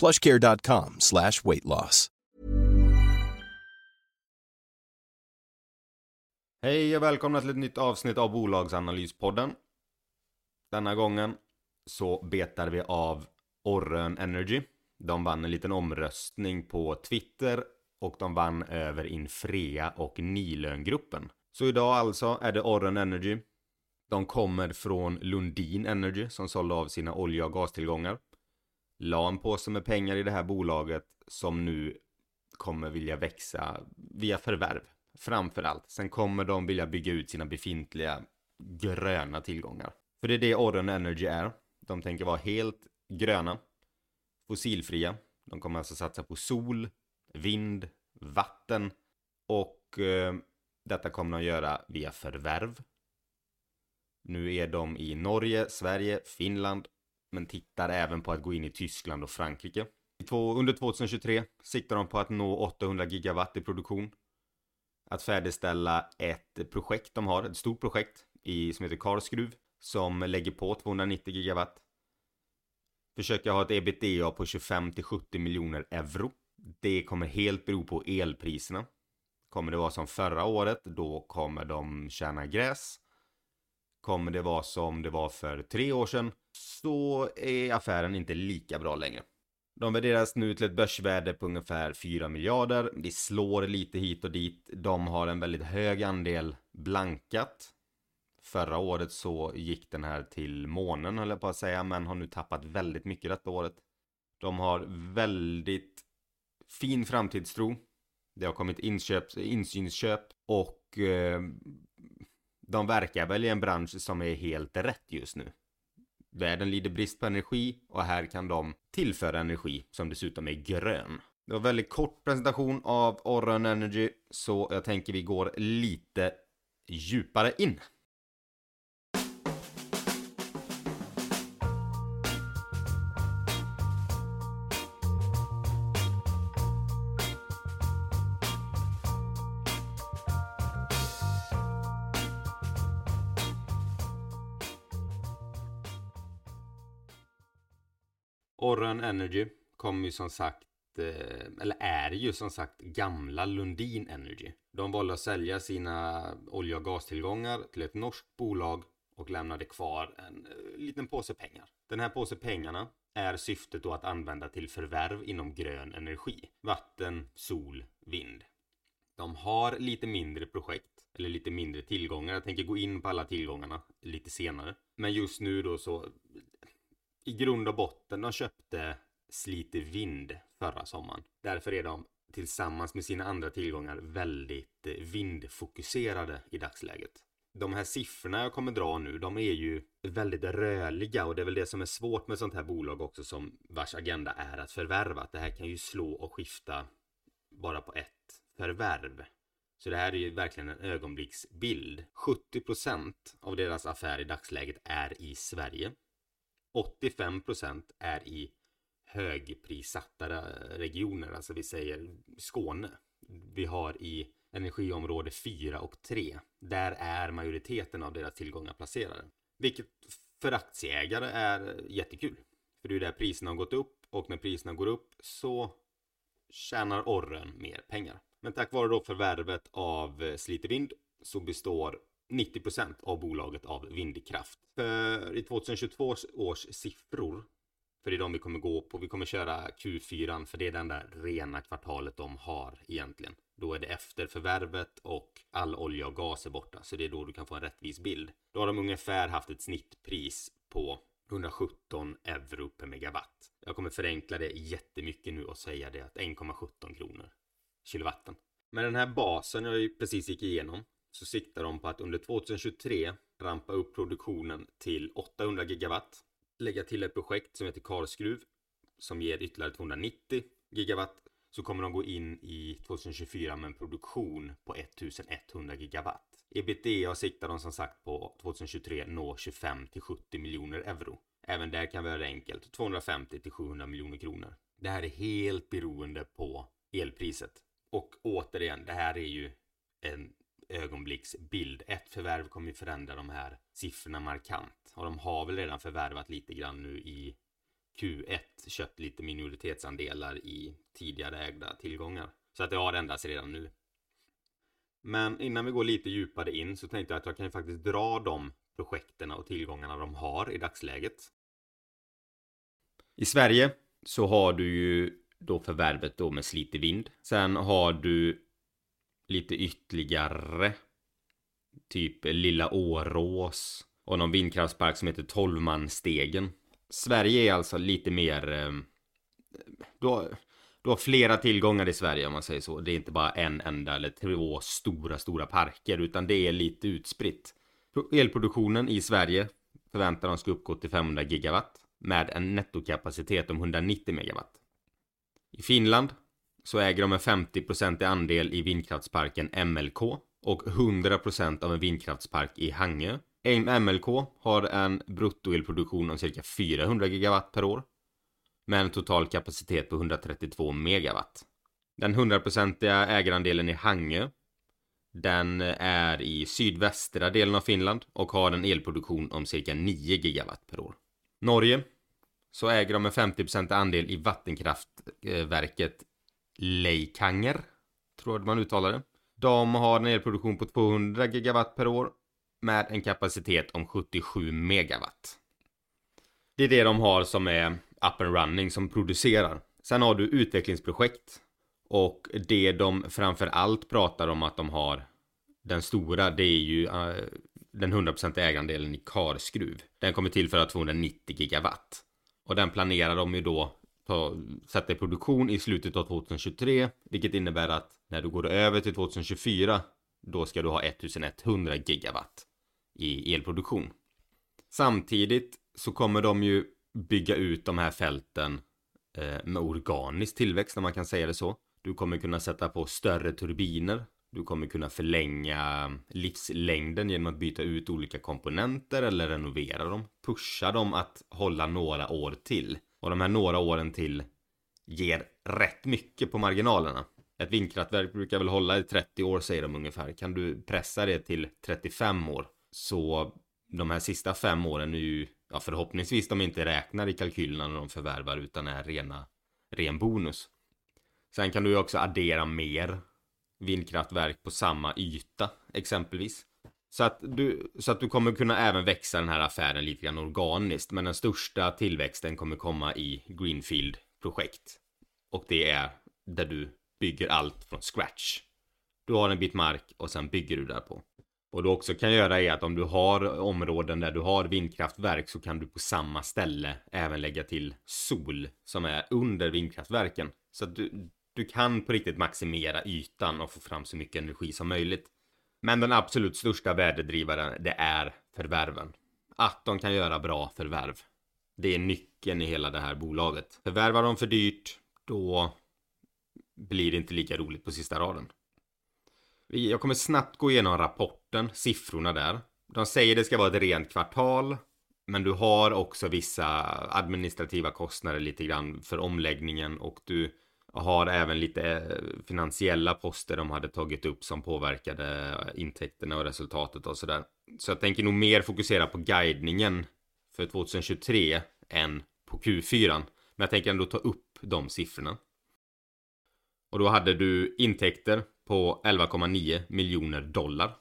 plushcare.com slash weight loss. Hej och välkomna till ett nytt avsnitt av Bolagsanalyspodden. Denna gången så betar vi av Orrön Energy. De vann en liten omröstning på Twitter och de vann över Infrea och Nilöngruppen. Så idag alltså är det Orrön Energy. De kommer från Lundin Energy som sålde av sina olja och gastillgångar. La en påse med pengar i det här bolaget som nu kommer vilja växa via förvärv. Framför allt. Sen kommer de vilja bygga ut sina befintliga gröna tillgångar. För det är det Orren Energy är. De tänker vara helt gröna. Fossilfria. De kommer alltså satsa på sol, vind, vatten. Och eh, detta kommer de göra via förvärv. Nu är de i Norge, Sverige, Finland. Men tittar även på att gå in i Tyskland och Frankrike. Under 2023 siktar de på att nå 800 gigawatt i produktion att färdigställa ett projekt de har, ett stort projekt i, som heter Karlskruv som lägger på 290 gigawatt. Försöka ha ett ebitda på 25 till 70 miljoner euro. Det kommer helt bero på elpriserna. Kommer det vara som förra året, då kommer de tjäna gräs. Kommer det vara som det var för tre år sedan, så är affären inte lika bra längre. De värderas nu till ett börsvärde på ungefär 4 miljarder. Det slår lite hit och dit. De har en väldigt hög andel blankat. Förra året så gick den här till månen höll jag på att säga, men har nu tappat väldigt mycket detta året. De har väldigt fin framtidstro. Det har kommit inköp, insynsköp och eh, de verkar väl i en bransch som är helt rätt just nu. Världen lider brist på energi och här kan de tillföra energi som dessutom är grön. Det var en väldigt kort presentation av Orrön Energy så jag tänker vi går lite djupare in. Orrön Energy kommer ju som sagt eh, eller är ju som sagt gamla Lundin Energy. De valde att sälja sina olja och gastillgångar till ett norskt bolag och lämnade kvar en eh, liten påse pengar. Den här påse pengarna är syftet då att använda till förvärv inom grön energi. Vatten, sol, vind. De har lite mindre projekt eller lite mindre tillgångar. Jag tänker gå in på alla tillgångarna lite senare. Men just nu då så i grund och botten, de köpte Slite Vind förra sommaren. Därför är de tillsammans med sina andra tillgångar väldigt eh, vindfokuserade i dagsläget. De här siffrorna jag kommer dra nu, de är ju väldigt rörliga och det är väl det som är svårt med sånt här bolag också som vars agenda är att förvärva. Att det här kan ju slå och skifta bara på ett förvärv. Så det här är ju verkligen en ögonblicksbild. 70% av deras affär i dagsläget är i Sverige. 85% är i högprissatta regioner. Alltså vi säger Skåne. Vi har i energiområde 4 och 3. Där är majoriteten av deras tillgångar placerade. Vilket för aktieägare är jättekul. För det är där priserna har gått upp och när priserna går upp så tjänar Orren mer pengar. Men tack vare då förvärvet av Slite Vind så består 90% av bolaget av vindkraft. För i 2022 års siffror, för det är de vi kommer gå på, vi kommer köra Q4 för det är den där rena kvartalet de har egentligen. Då är det efter förvärvet och all olja och gas är borta, så det är då du kan få en rättvis bild. Då har de ungefär haft ett snittpris på 117 euro per megawatt. Jag kommer förenkla det jättemycket nu och säga det att 1,17 kronor kilowatten. Med den här basen jag precis gick igenom så siktar de på att under 2023 rampa upp produktionen till 800 gigawatt. Lägga till ett projekt som heter Karlskruv som ger ytterligare 290 gigawatt. Så kommer de gå in i 2024 med en produktion på 1100 gigawatt. Ebitda siktar de som sagt på 2023 nå 25 till 70 miljoner euro. Även där kan vi göra det enkelt. 250 till 700 miljoner kronor. Det här är helt beroende på elpriset. Och återigen, det här är ju en ögonblicksbild. Ett förvärv kommer ju förändra de här siffrorna markant. Och de har väl redan förvärvat lite grann nu i Q1, köpt lite minoritetsandelar i tidigare ägda tillgångar. Så att det har ändrats redan nu. Men innan vi går lite djupare in så tänkte jag att jag kan ju faktiskt dra de projekten och tillgångarna de har i dagsläget. I Sverige så har du ju då förvärvet då med Slite Vind. Sen har du lite ytterligare. Typ Lilla Årås och någon vindkraftspark som heter Tolvmanstegen. Sverige är alltså lite mer... Eh, du, har, du har flera tillgångar i Sverige om man säger så. Det är inte bara en enda eller två stora, stora parker utan det är lite utspritt. Elproduktionen i Sverige förväntar de ska uppgå till 500 gigawatt med en nettokapacitet om 190 megawatt. I Finland så äger de en 50% andel i vindkraftsparken MLK och 100% av en vindkraftspark i Hangö. MLK har en bruttoelproduktion om cirka 400 gigawatt per år med en total kapacitet på 132 megawatt. Den 100% ägarandelen i Hangö den är i sydvästra delen av Finland och har en elproduktion om cirka 9 gigawatt per år. Norge så äger de en 50% andel i vattenkraftverket Leikanger, tror jag man uttalar det. De har en elproduktion på 200 gigawatt per år med en kapacitet om 77 megawatt. Det är det de har som är up and running som producerar. Sen har du utvecklingsprojekt och det de framför allt pratar om att de har den stora det är ju uh, den 100% ägandelen i Karskruv. Den kommer tillföra 290 gigawatt. Och den planerar de ju då ta, sätta i produktion i slutet av 2023. Vilket innebär att när du går över till 2024 då ska du ha 1100 gigawatt i elproduktion. Samtidigt så kommer de ju bygga ut de här fälten eh, med organisk tillväxt, om man kan säga det så. Du kommer kunna sätta på större turbiner. Du kommer kunna förlänga livslängden genom att byta ut olika komponenter eller renovera dem. Pusha dem att hålla några år till. Och de här några åren till ger rätt mycket på marginalerna. Ett vindkraftverk brukar väl hålla i 30 år säger de ungefär. Kan du pressa det till 35 år så de här sista fem åren är ju ja, förhoppningsvis de inte räknar i kalkylerna när de förvärvar utan är rena ren bonus. Sen kan du ju också addera mer vindkraftverk på samma yta exempelvis. Så att, du, så att du kommer kunna även växa den här affären lite grann organiskt. Men den största tillväxten kommer komma i Greenfield-projekt. Och det är där du bygger allt från scratch. Du har en bit mark och sen bygger du därpå. Och du också kan göra är att om du har områden där du har vindkraftverk så kan du på samma ställe även lägga till sol som är under vindkraftverken. Så att du, du kan på riktigt maximera ytan och få fram så mycket energi som möjligt. Men den absolut största värdedrivaren det är förvärven. Att de kan göra bra förvärv. Det är nyckeln i hela det här bolaget. Förvärvar de för dyrt, då blir det inte lika roligt på sista raden. Jag kommer snabbt gå igenom rapporten, siffrorna där. De säger det ska vara ett rent kvartal Men du har också vissa administrativa kostnader lite grann för omläggningen och du har även lite eh, finansiella poster de hade tagit upp som påverkade eh, intäkterna och resultatet och sådär. Så jag tänker nog mer fokusera på guidningen för 2023 än på Q4. Men jag tänker ändå ta upp de siffrorna. Och då hade du intäkter på 11,9 miljoner dollar.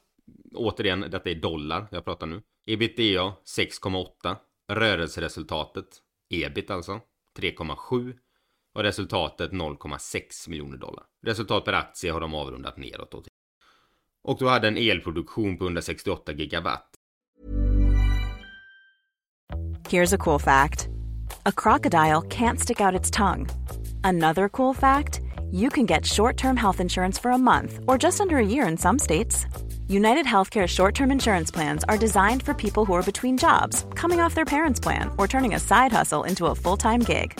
Återigen, detta är dollar jag pratar nu. Ebitda 6,8. Rörelseresultatet, ebit alltså, 3,7. Och resultatet 0,6 miljoner dollar. Resultat per aktie har de avrundat neråt. Och då hade en elproduktion på 168 gigawatt. Here's a cool fact. A crocodile can't stick out its tongue. Another cool fact, you can get short-term health insurance for a month or just under a year in some states. United Healthcare short term insurance plans are designed for people who are between jobs, coming off their parents' plan, or turning a side hustle into a full time gig.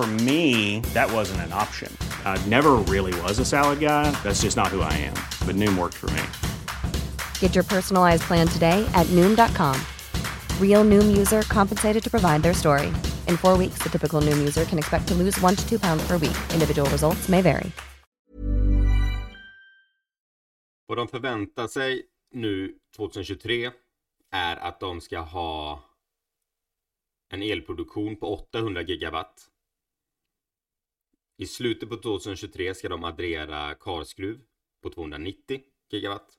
For me, that wasn't an option. I never really was a salad guy. That's just not who I am. But Noom worked for me. Get your personalized plan today at Noom.com. Real Noom user compensated to provide their story. In four weeks, the typical Noom user can expect to lose one to two pounds per week. Individual results may vary. Vad de förväntar sig nu 2023 är att de ska ha en elproduktion på 800 gigawatt. I slutet på 2023 ska de addera Karskruv på 290 gigawatt.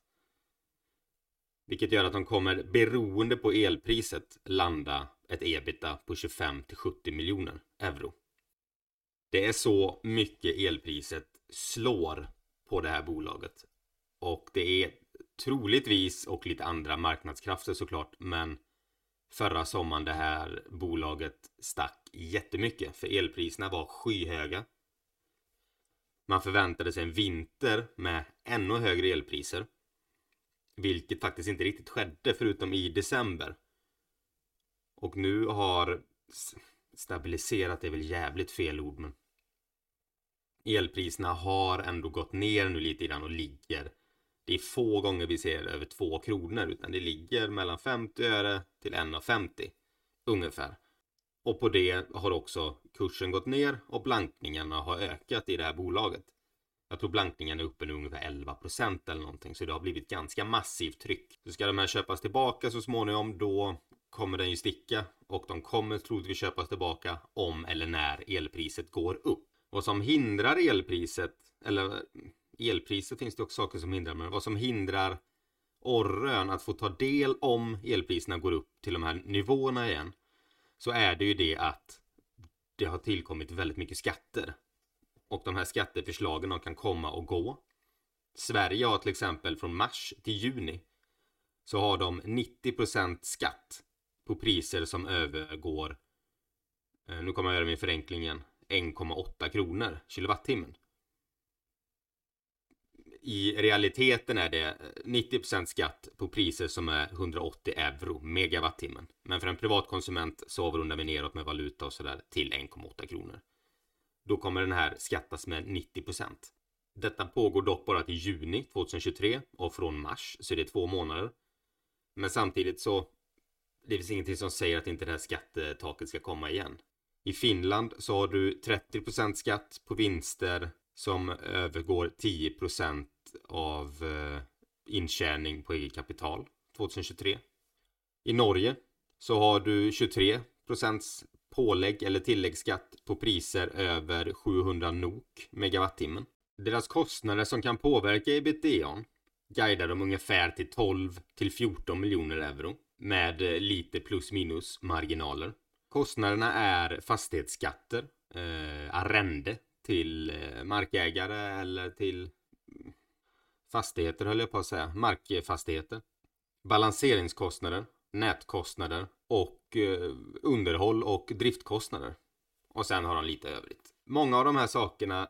Vilket gör att de kommer, beroende på elpriset, landa ett ebita på 25 till 70 miljoner euro. Det är så mycket elpriset slår på det här bolaget. Och det är troligtvis och lite andra marknadskrafter såklart, men förra sommaren det här bolaget stack jättemycket för elpriserna var skyhöga. Man förväntade sig en vinter med ännu högre elpriser. Vilket faktiskt inte riktigt skedde förutom i december. Och nu har stabiliserat det är väl jävligt fel ord men elpriserna har ändå gått ner nu lite grann och ligger det är få gånger vi ser över 2 kronor utan det ligger mellan 50 öre till 1,50 ungefär. Och på det har också kursen gått ner och blankningarna har ökat i det här bolaget. Jag tror blankningen är uppe nu ungefär 11% eller någonting så det har blivit ganska massivt tryck. Så ska de här köpas tillbaka så småningom då kommer den ju sticka och de kommer troligtvis köpas tillbaka om eller när elpriset går upp. Vad som hindrar elpriset eller elpriset finns det också saker som hindrar, men vad som hindrar Orrön att få ta del om elpriserna går upp till de här nivåerna igen så är det ju det att det har tillkommit väldigt mycket skatter. Och de här skatteförslagen de kan komma och gå. Sverige har till exempel från mars till juni så har de 90% skatt på priser som övergår, eh, nu kommer jag göra min förenkling igen, 1,8 kronor kilowattimmen i realiteten är det eh, 90% skatt på priser som är 180 euro megawattimmen. Men för en privatkonsument så avrundar vi neråt med valuta och sådär till 1,8 kronor. Då kommer den här skattas med 90%. Detta pågår dock bara till juni 2023 och från mars så är det två månader. Men samtidigt så det finns ingenting som säger att inte det här skattetaket ska komma igen. I Finland så har du 30% skatt på vinster som övergår 10% av eh, intjäning på eget kapital 2023. I Norge så har du 23 pålägg eller tilläggsskatt på priser över 700 NOK megawattimmen. Deras kostnader som kan påverka ebitda guidar de ungefär till 12 till 14 miljoner euro med eh, lite plus minus marginaler. Kostnaderna är fastighetsskatter, eh, arrende till eh, markägare eller till fastigheter höll jag på att säga, markfastigheter. Balanseringskostnader, nätkostnader och eh, underhåll och driftkostnader. Och sen har de lite övrigt. Många av de här sakerna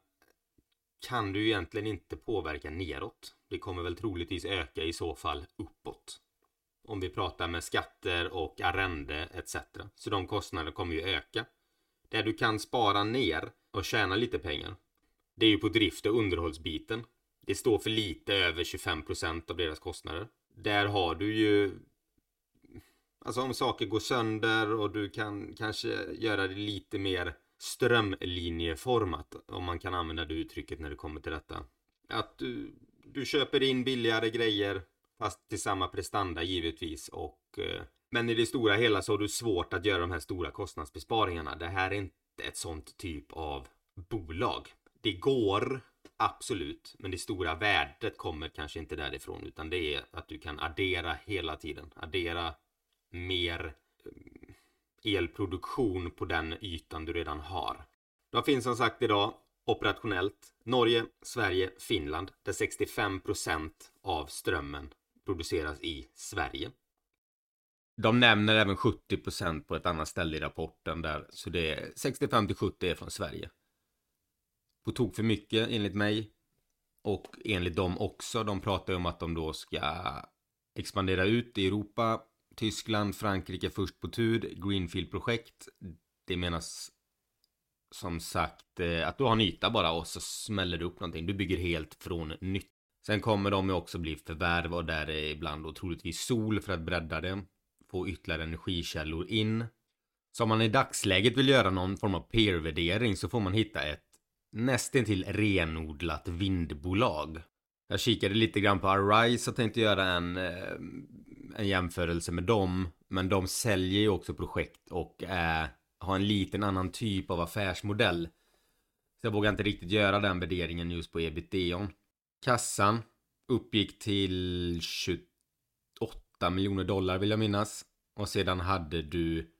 kan du egentligen inte påverka neråt. Det kommer väl troligtvis öka i så fall uppåt. Om vi pratar med skatter och arrende etc. Så de kostnaderna kommer ju öka. Det du kan spara ner och tjäna lite pengar. Det är ju på drift och underhållsbiten. Det står för lite över 25% av deras kostnader. Där har du ju Alltså om saker går sönder och du kan kanske göra det lite mer strömlinjeformat om man kan använda det uttrycket när det kommer till detta. Att du, du köper in billigare grejer fast till samma prestanda givetvis och eh, men i det stora hela så har du svårt att göra de här stora kostnadsbesparingarna. Det här är inte ett sånt typ av bolag. Det går absolut, men det stora värdet kommer kanske inte därifrån utan det är att du kan addera hela tiden. Addera mer eh, elproduktion på den ytan du redan har. De finns som sagt idag operationellt Norge, Sverige, Finland där 65% av strömmen produceras i Sverige. De nämner även 70% på ett annat ställe i rapporten där, så det är 65 till 70 är från Sverige. På tok för mycket enligt mig och enligt dem också. De pratar ju om att de då ska expandera ut i Europa Tyskland, Frankrike först på tur, Greenfield-projekt. Det menas som sagt eh, att du har en yta bara och så smäller du upp någonting. Du bygger helt från nytt. Sen kommer de ju också bli förvärv och där är ibland då troligtvis sol för att bredda det på ytterligare energikällor in. Så om man i dagsläget vill göra någon form av peer-värdering så får man hitta ett nästintill renodlat vindbolag. Jag kikade lite grann på Arise och tänkte göra en eh, en jämförelse med dem. Men de säljer ju också projekt och är, har en liten annan typ av affärsmodell. Så jag vågar inte riktigt göra den värderingen just på ebitda. Kassan uppgick till 28 miljoner dollar vill jag minnas. Och sedan hade du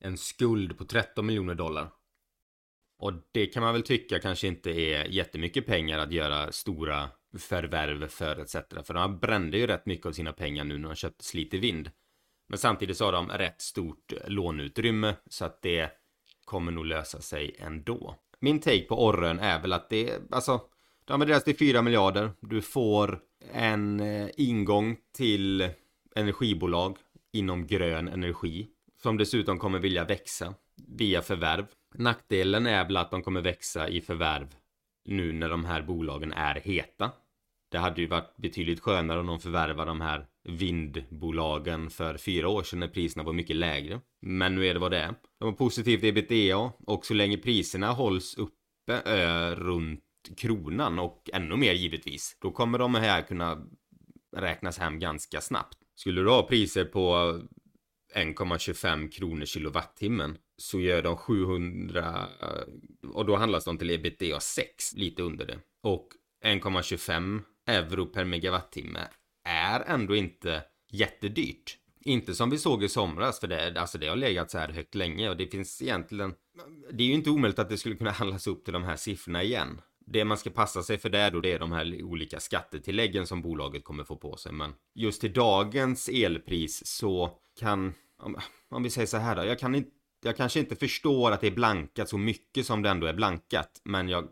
en skuld på 13 miljoner dollar. Och det kan man väl tycka kanske inte är jättemycket pengar att göra stora förvärv för etc. För de brände ju rätt mycket av sina pengar nu när de köpte Slite Vind. Men samtidigt så har de rätt stort låneutrymme så att det kommer nog lösa sig ändå. Min take på orren är väl att det, alltså, de värderas till 4 miljarder. Du får en eh, ingång till energibolag inom grön energi som dessutom kommer vilja växa via förvärv. Nackdelen är väl att de kommer växa i förvärv nu när de här bolagen är heta. Det hade ju varit betydligt skönare om de förvärvade de här vindbolagen för fyra år sedan när priserna var mycket lägre. Men nu är det vad det är. De har positivt ebitda och så länge priserna hålls uppe ö, runt kronan och ännu mer givetvis. Då kommer de här kunna räknas hem ganska snabbt. Skulle du ha priser på 1,25 kronor kilowattimmen så gör de 700 och då handlas de till ebitda 6 lite under det och 1,25 euro per megawattimme är ändå inte jättedyrt. Inte som vi såg i somras, för det, alltså det har legat så här högt länge och det finns egentligen... Det är ju inte omöjligt att det skulle kunna handlas upp till de här siffrorna igen. Det man ska passa sig för där då, det är de här olika skattetilläggen som bolaget kommer få på sig. Men just till dagens elpris så kan, om, om vi säger så här då, jag kan inte jag kanske inte förstår att det är blankat så mycket som det ändå är blankat, men jag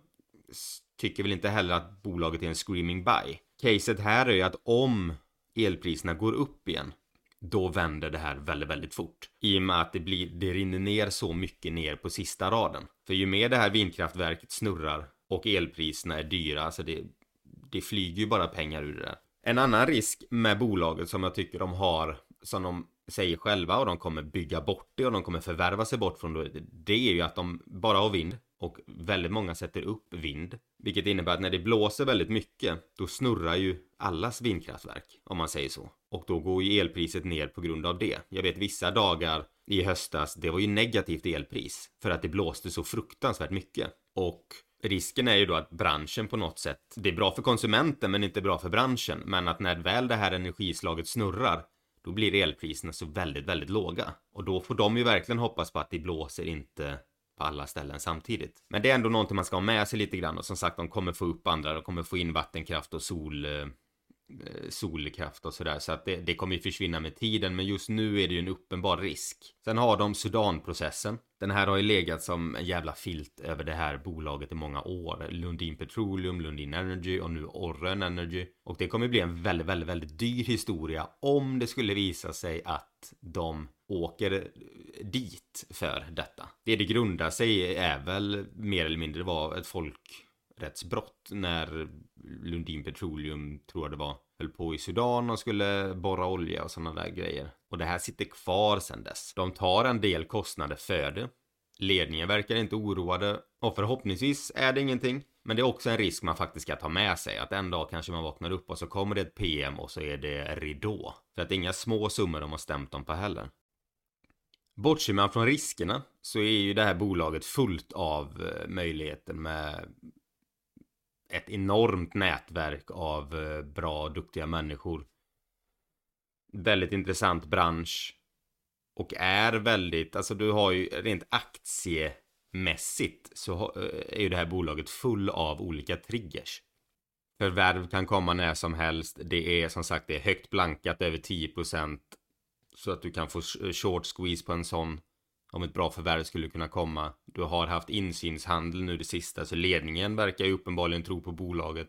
tycker väl inte heller att bolaget är en screaming buy. Caset här är ju att om elpriserna går upp igen då vänder det här väldigt, väldigt fort. I och med att det, blir, det rinner ner så mycket ner på sista raden. För ju mer det här vindkraftverket snurrar och elpriserna är dyra, alltså det, det flyger ju bara pengar ur det där. En annan risk med bolaget som jag tycker de har, som de säger själva och de kommer bygga bort det och de kommer förvärva sig bort från det, det är ju att de bara har vind och väldigt många sätter upp vind. Vilket innebär att när det blåser väldigt mycket, då snurrar ju allas vindkraftverk, om man säger så. Och då går ju elpriset ner på grund av det. Jag vet vissa dagar i höstas, det var ju negativt elpris. För att det blåste så fruktansvärt mycket. Och risken är ju då att branschen på något sätt, det är bra för konsumenten men inte bra för branschen. Men att när väl det här energislaget snurrar, då blir elpriserna så väldigt, väldigt låga. Och då får de ju verkligen hoppas på att det blåser inte på alla ställen samtidigt. Men det är ändå någonting man ska ha med sig lite grann och som sagt de kommer få upp andra, de kommer få in vattenkraft och sol eh, Eh, solkraft och sådär så att det, det kommer ju försvinna med tiden men just nu är det ju en uppenbar risk. Sen har de Sudanprocessen. Den här har ju legat som en jävla filt över det här bolaget i många år. Lundin Petroleum, Lundin Energy och nu Orren Energy. Och det kommer bli en väldigt, väldigt, väldigt dyr historia om det skulle visa sig att de åker dit för detta. Det det grundar sig är väl mer eller mindre var ett folk folkrättsbrott när Lundin Petroleum, tror jag det var, höll på i Sudan och skulle borra olja och sådana där grejer. Och det här sitter kvar sedan dess. De tar en del kostnader för det. Ledningen verkar inte oroade och förhoppningsvis är det ingenting. Men det är också en risk man faktiskt ska ta med sig. Att en dag kanske man vaknar upp och så kommer det ett PM och så är det ridå. För att det är inga små summor de har stämt dem på heller. Bortser man från riskerna så är ju det här bolaget fullt av möjligheten möjligheter med ett enormt nätverk av eh, bra bra, duktiga människor. Väldigt intressant bransch. Och är väldigt, alltså du har ju rent aktiemässigt så eh, är ju det här bolaget full av olika triggers. Förvärv kan komma när som helst. Det är som sagt det är högt blankat över 10% så att du kan få short squeeze på en sån om ett bra förvärv skulle kunna komma. Du har haft insynshandel nu det sista, så ledningen verkar ju uppenbarligen tro på bolaget.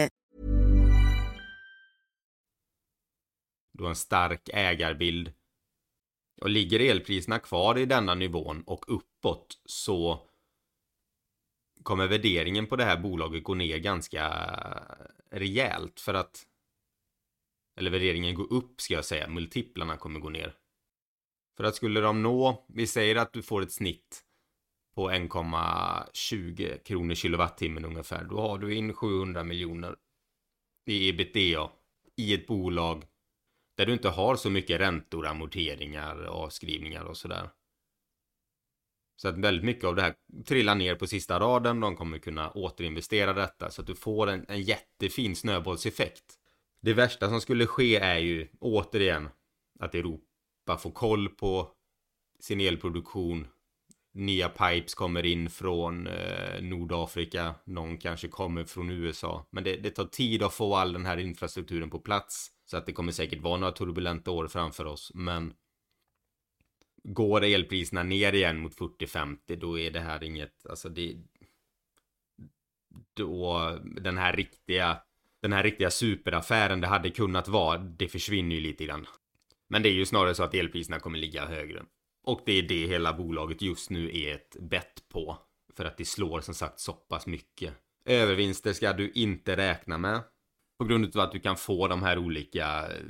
Du har en stark ägarbild. Och ligger elpriserna kvar i denna nivån och uppåt så kommer värderingen på det här bolaget gå ner ganska rejält för att eller värderingen går upp ska jag säga, multiplarna kommer gå ner. För att skulle de nå, vi säger att du får ett snitt på 1,20 kronor kilowattimmen ungefär, då har du in 700 miljoner i ebitda i ett bolag där du inte har så mycket räntor, amorteringar, avskrivningar och sådär. Så att väldigt mycket av det här trillar ner på sista raden. De kommer kunna återinvestera detta så att du får en, en jättefin snöbollseffekt. Det värsta som skulle ske är ju återigen att Europa får koll på sin elproduktion. Nya pipes kommer in från eh, Nordafrika. Någon kanske kommer från USA. Men det, det tar tid att få all den här infrastrukturen på plats. Så att det kommer säkert vara några turbulenta år framför oss. Men går elpriserna ner igen mot 40-50 då är det här inget, alltså det då den här riktiga den här riktiga superaffären det hade kunnat vara, det försvinner ju lite grann. Men det är ju snarare så att elpriserna kommer ligga högre. Och det är det hela bolaget just nu är ett bett på. För att det slår som sagt så pass mycket. Övervinster ska du inte räkna med. På grund av att du kan få de här olika eh,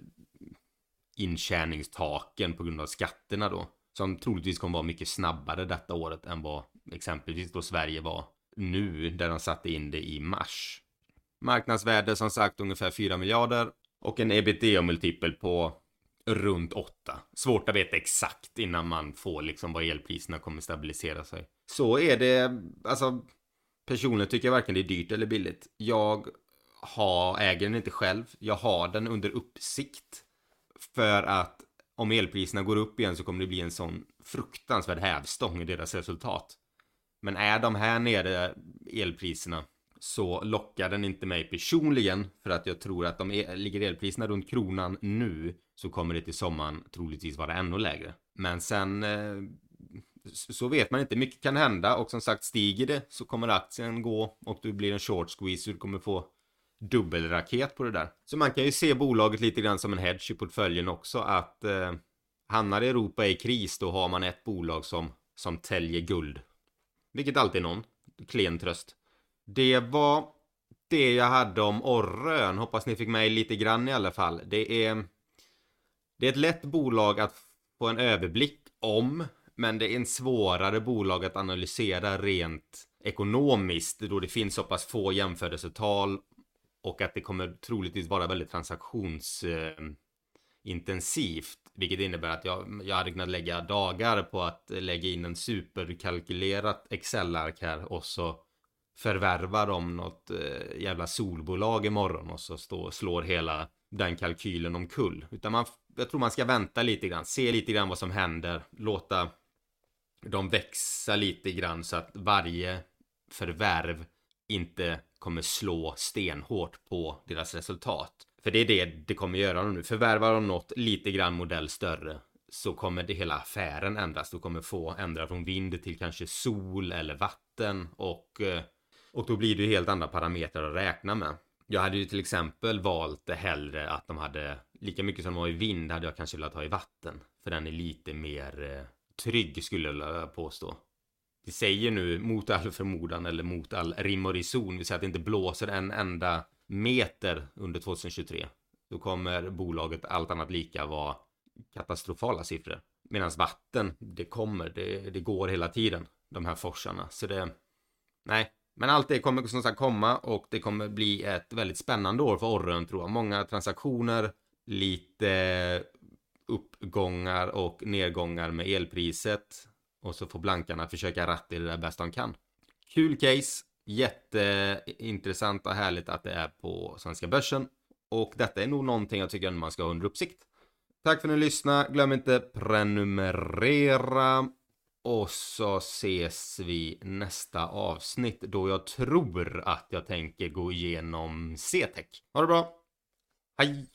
intjäningstaken på grund av skatterna då. Som troligtvis kommer vara mycket snabbare detta året än vad exempelvis då Sverige var nu, där de satte in det i mars. Marknadsvärde som sagt ungefär 4 miljarder och en ebitda-multipel på runt 8. Svårt att veta exakt innan man får liksom vad elpriserna kommer stabilisera sig. Så är det, alltså personligen tycker jag varken det är dyrt eller billigt. Jag ha, äger den inte själv. Jag har den under uppsikt. För att om elpriserna går upp igen så kommer det bli en sån fruktansvärd hävstång i deras resultat. Men är de här nere elpriserna så lockar den inte mig personligen för att jag tror att om el ligger elpriserna runt kronan nu så kommer det till sommaren troligtvis vara ännu lägre. Men sen eh, så vet man inte, mycket kan hända och som sagt stiger det så kommer aktien gå och du blir en short squeeze så du kommer få dubbelraket på det där. Så man kan ju se bolaget lite grann som en hedge i portföljen också att eh, hamnar Europa i kris då har man ett bolag som, som täljer guld. Vilket alltid är någon. Klen tröst. Det var det jag hade om Orrön. Hoppas ni fick med lite grann i alla fall. Det är... Det är ett lätt bolag att få en överblick om. Men det är en svårare bolag att analysera rent ekonomiskt då det finns så pass få jämförelsetal och att det kommer troligtvis vara väldigt transaktionsintensivt. Vilket innebär att jag, jag hade kunnat lägga dagar på att lägga in en superkalkylerat Excel-ark här och så förvärvar de något eh, jävla solbolag imorgon och så stå, slår hela den kalkylen omkull. Utan man, jag tror man ska vänta lite grann, se lite grann vad som händer, låta de växa lite grann så att varje förvärv inte kommer slå stenhårt på deras resultat. För det är det det kommer göra nu. Förvärvar de något lite grann modell större så kommer det hela affären ändras. Du kommer få ändra från vind till kanske sol eller vatten och, eh, och då blir det helt andra parametrar att räkna med. Jag hade ju till exempel valt det hellre att de hade lika mycket som de har i vind hade jag kanske velat ha i vatten. För den är lite mer eh, trygg skulle jag påstå. Det säger nu mot all förmodan eller mot all rim och reson, vi säger att det inte blåser en enda meter under 2023. Då kommer bolaget allt annat lika vara katastrofala siffror. Medan vatten, det kommer, det, det går hela tiden, de här forsarna. Så det, nej, men allt det kommer som sagt komma och det kommer bli ett väldigt spännande år för Orrön tror jag. Många transaktioner, lite uppgångar och nedgångar med elpriset. Och så får blankarna försöka ratta i det där bäst de kan. Kul case, jätteintressant och härligt att det är på svenska börsen. Och detta är nog någonting jag tycker man ska ha under uppsikt. Tack för att ni lyssnade. Glöm inte prenumerera. Och så ses vi nästa avsnitt då jag tror att jag tänker gå igenom CTEC. Ha det bra. Hej!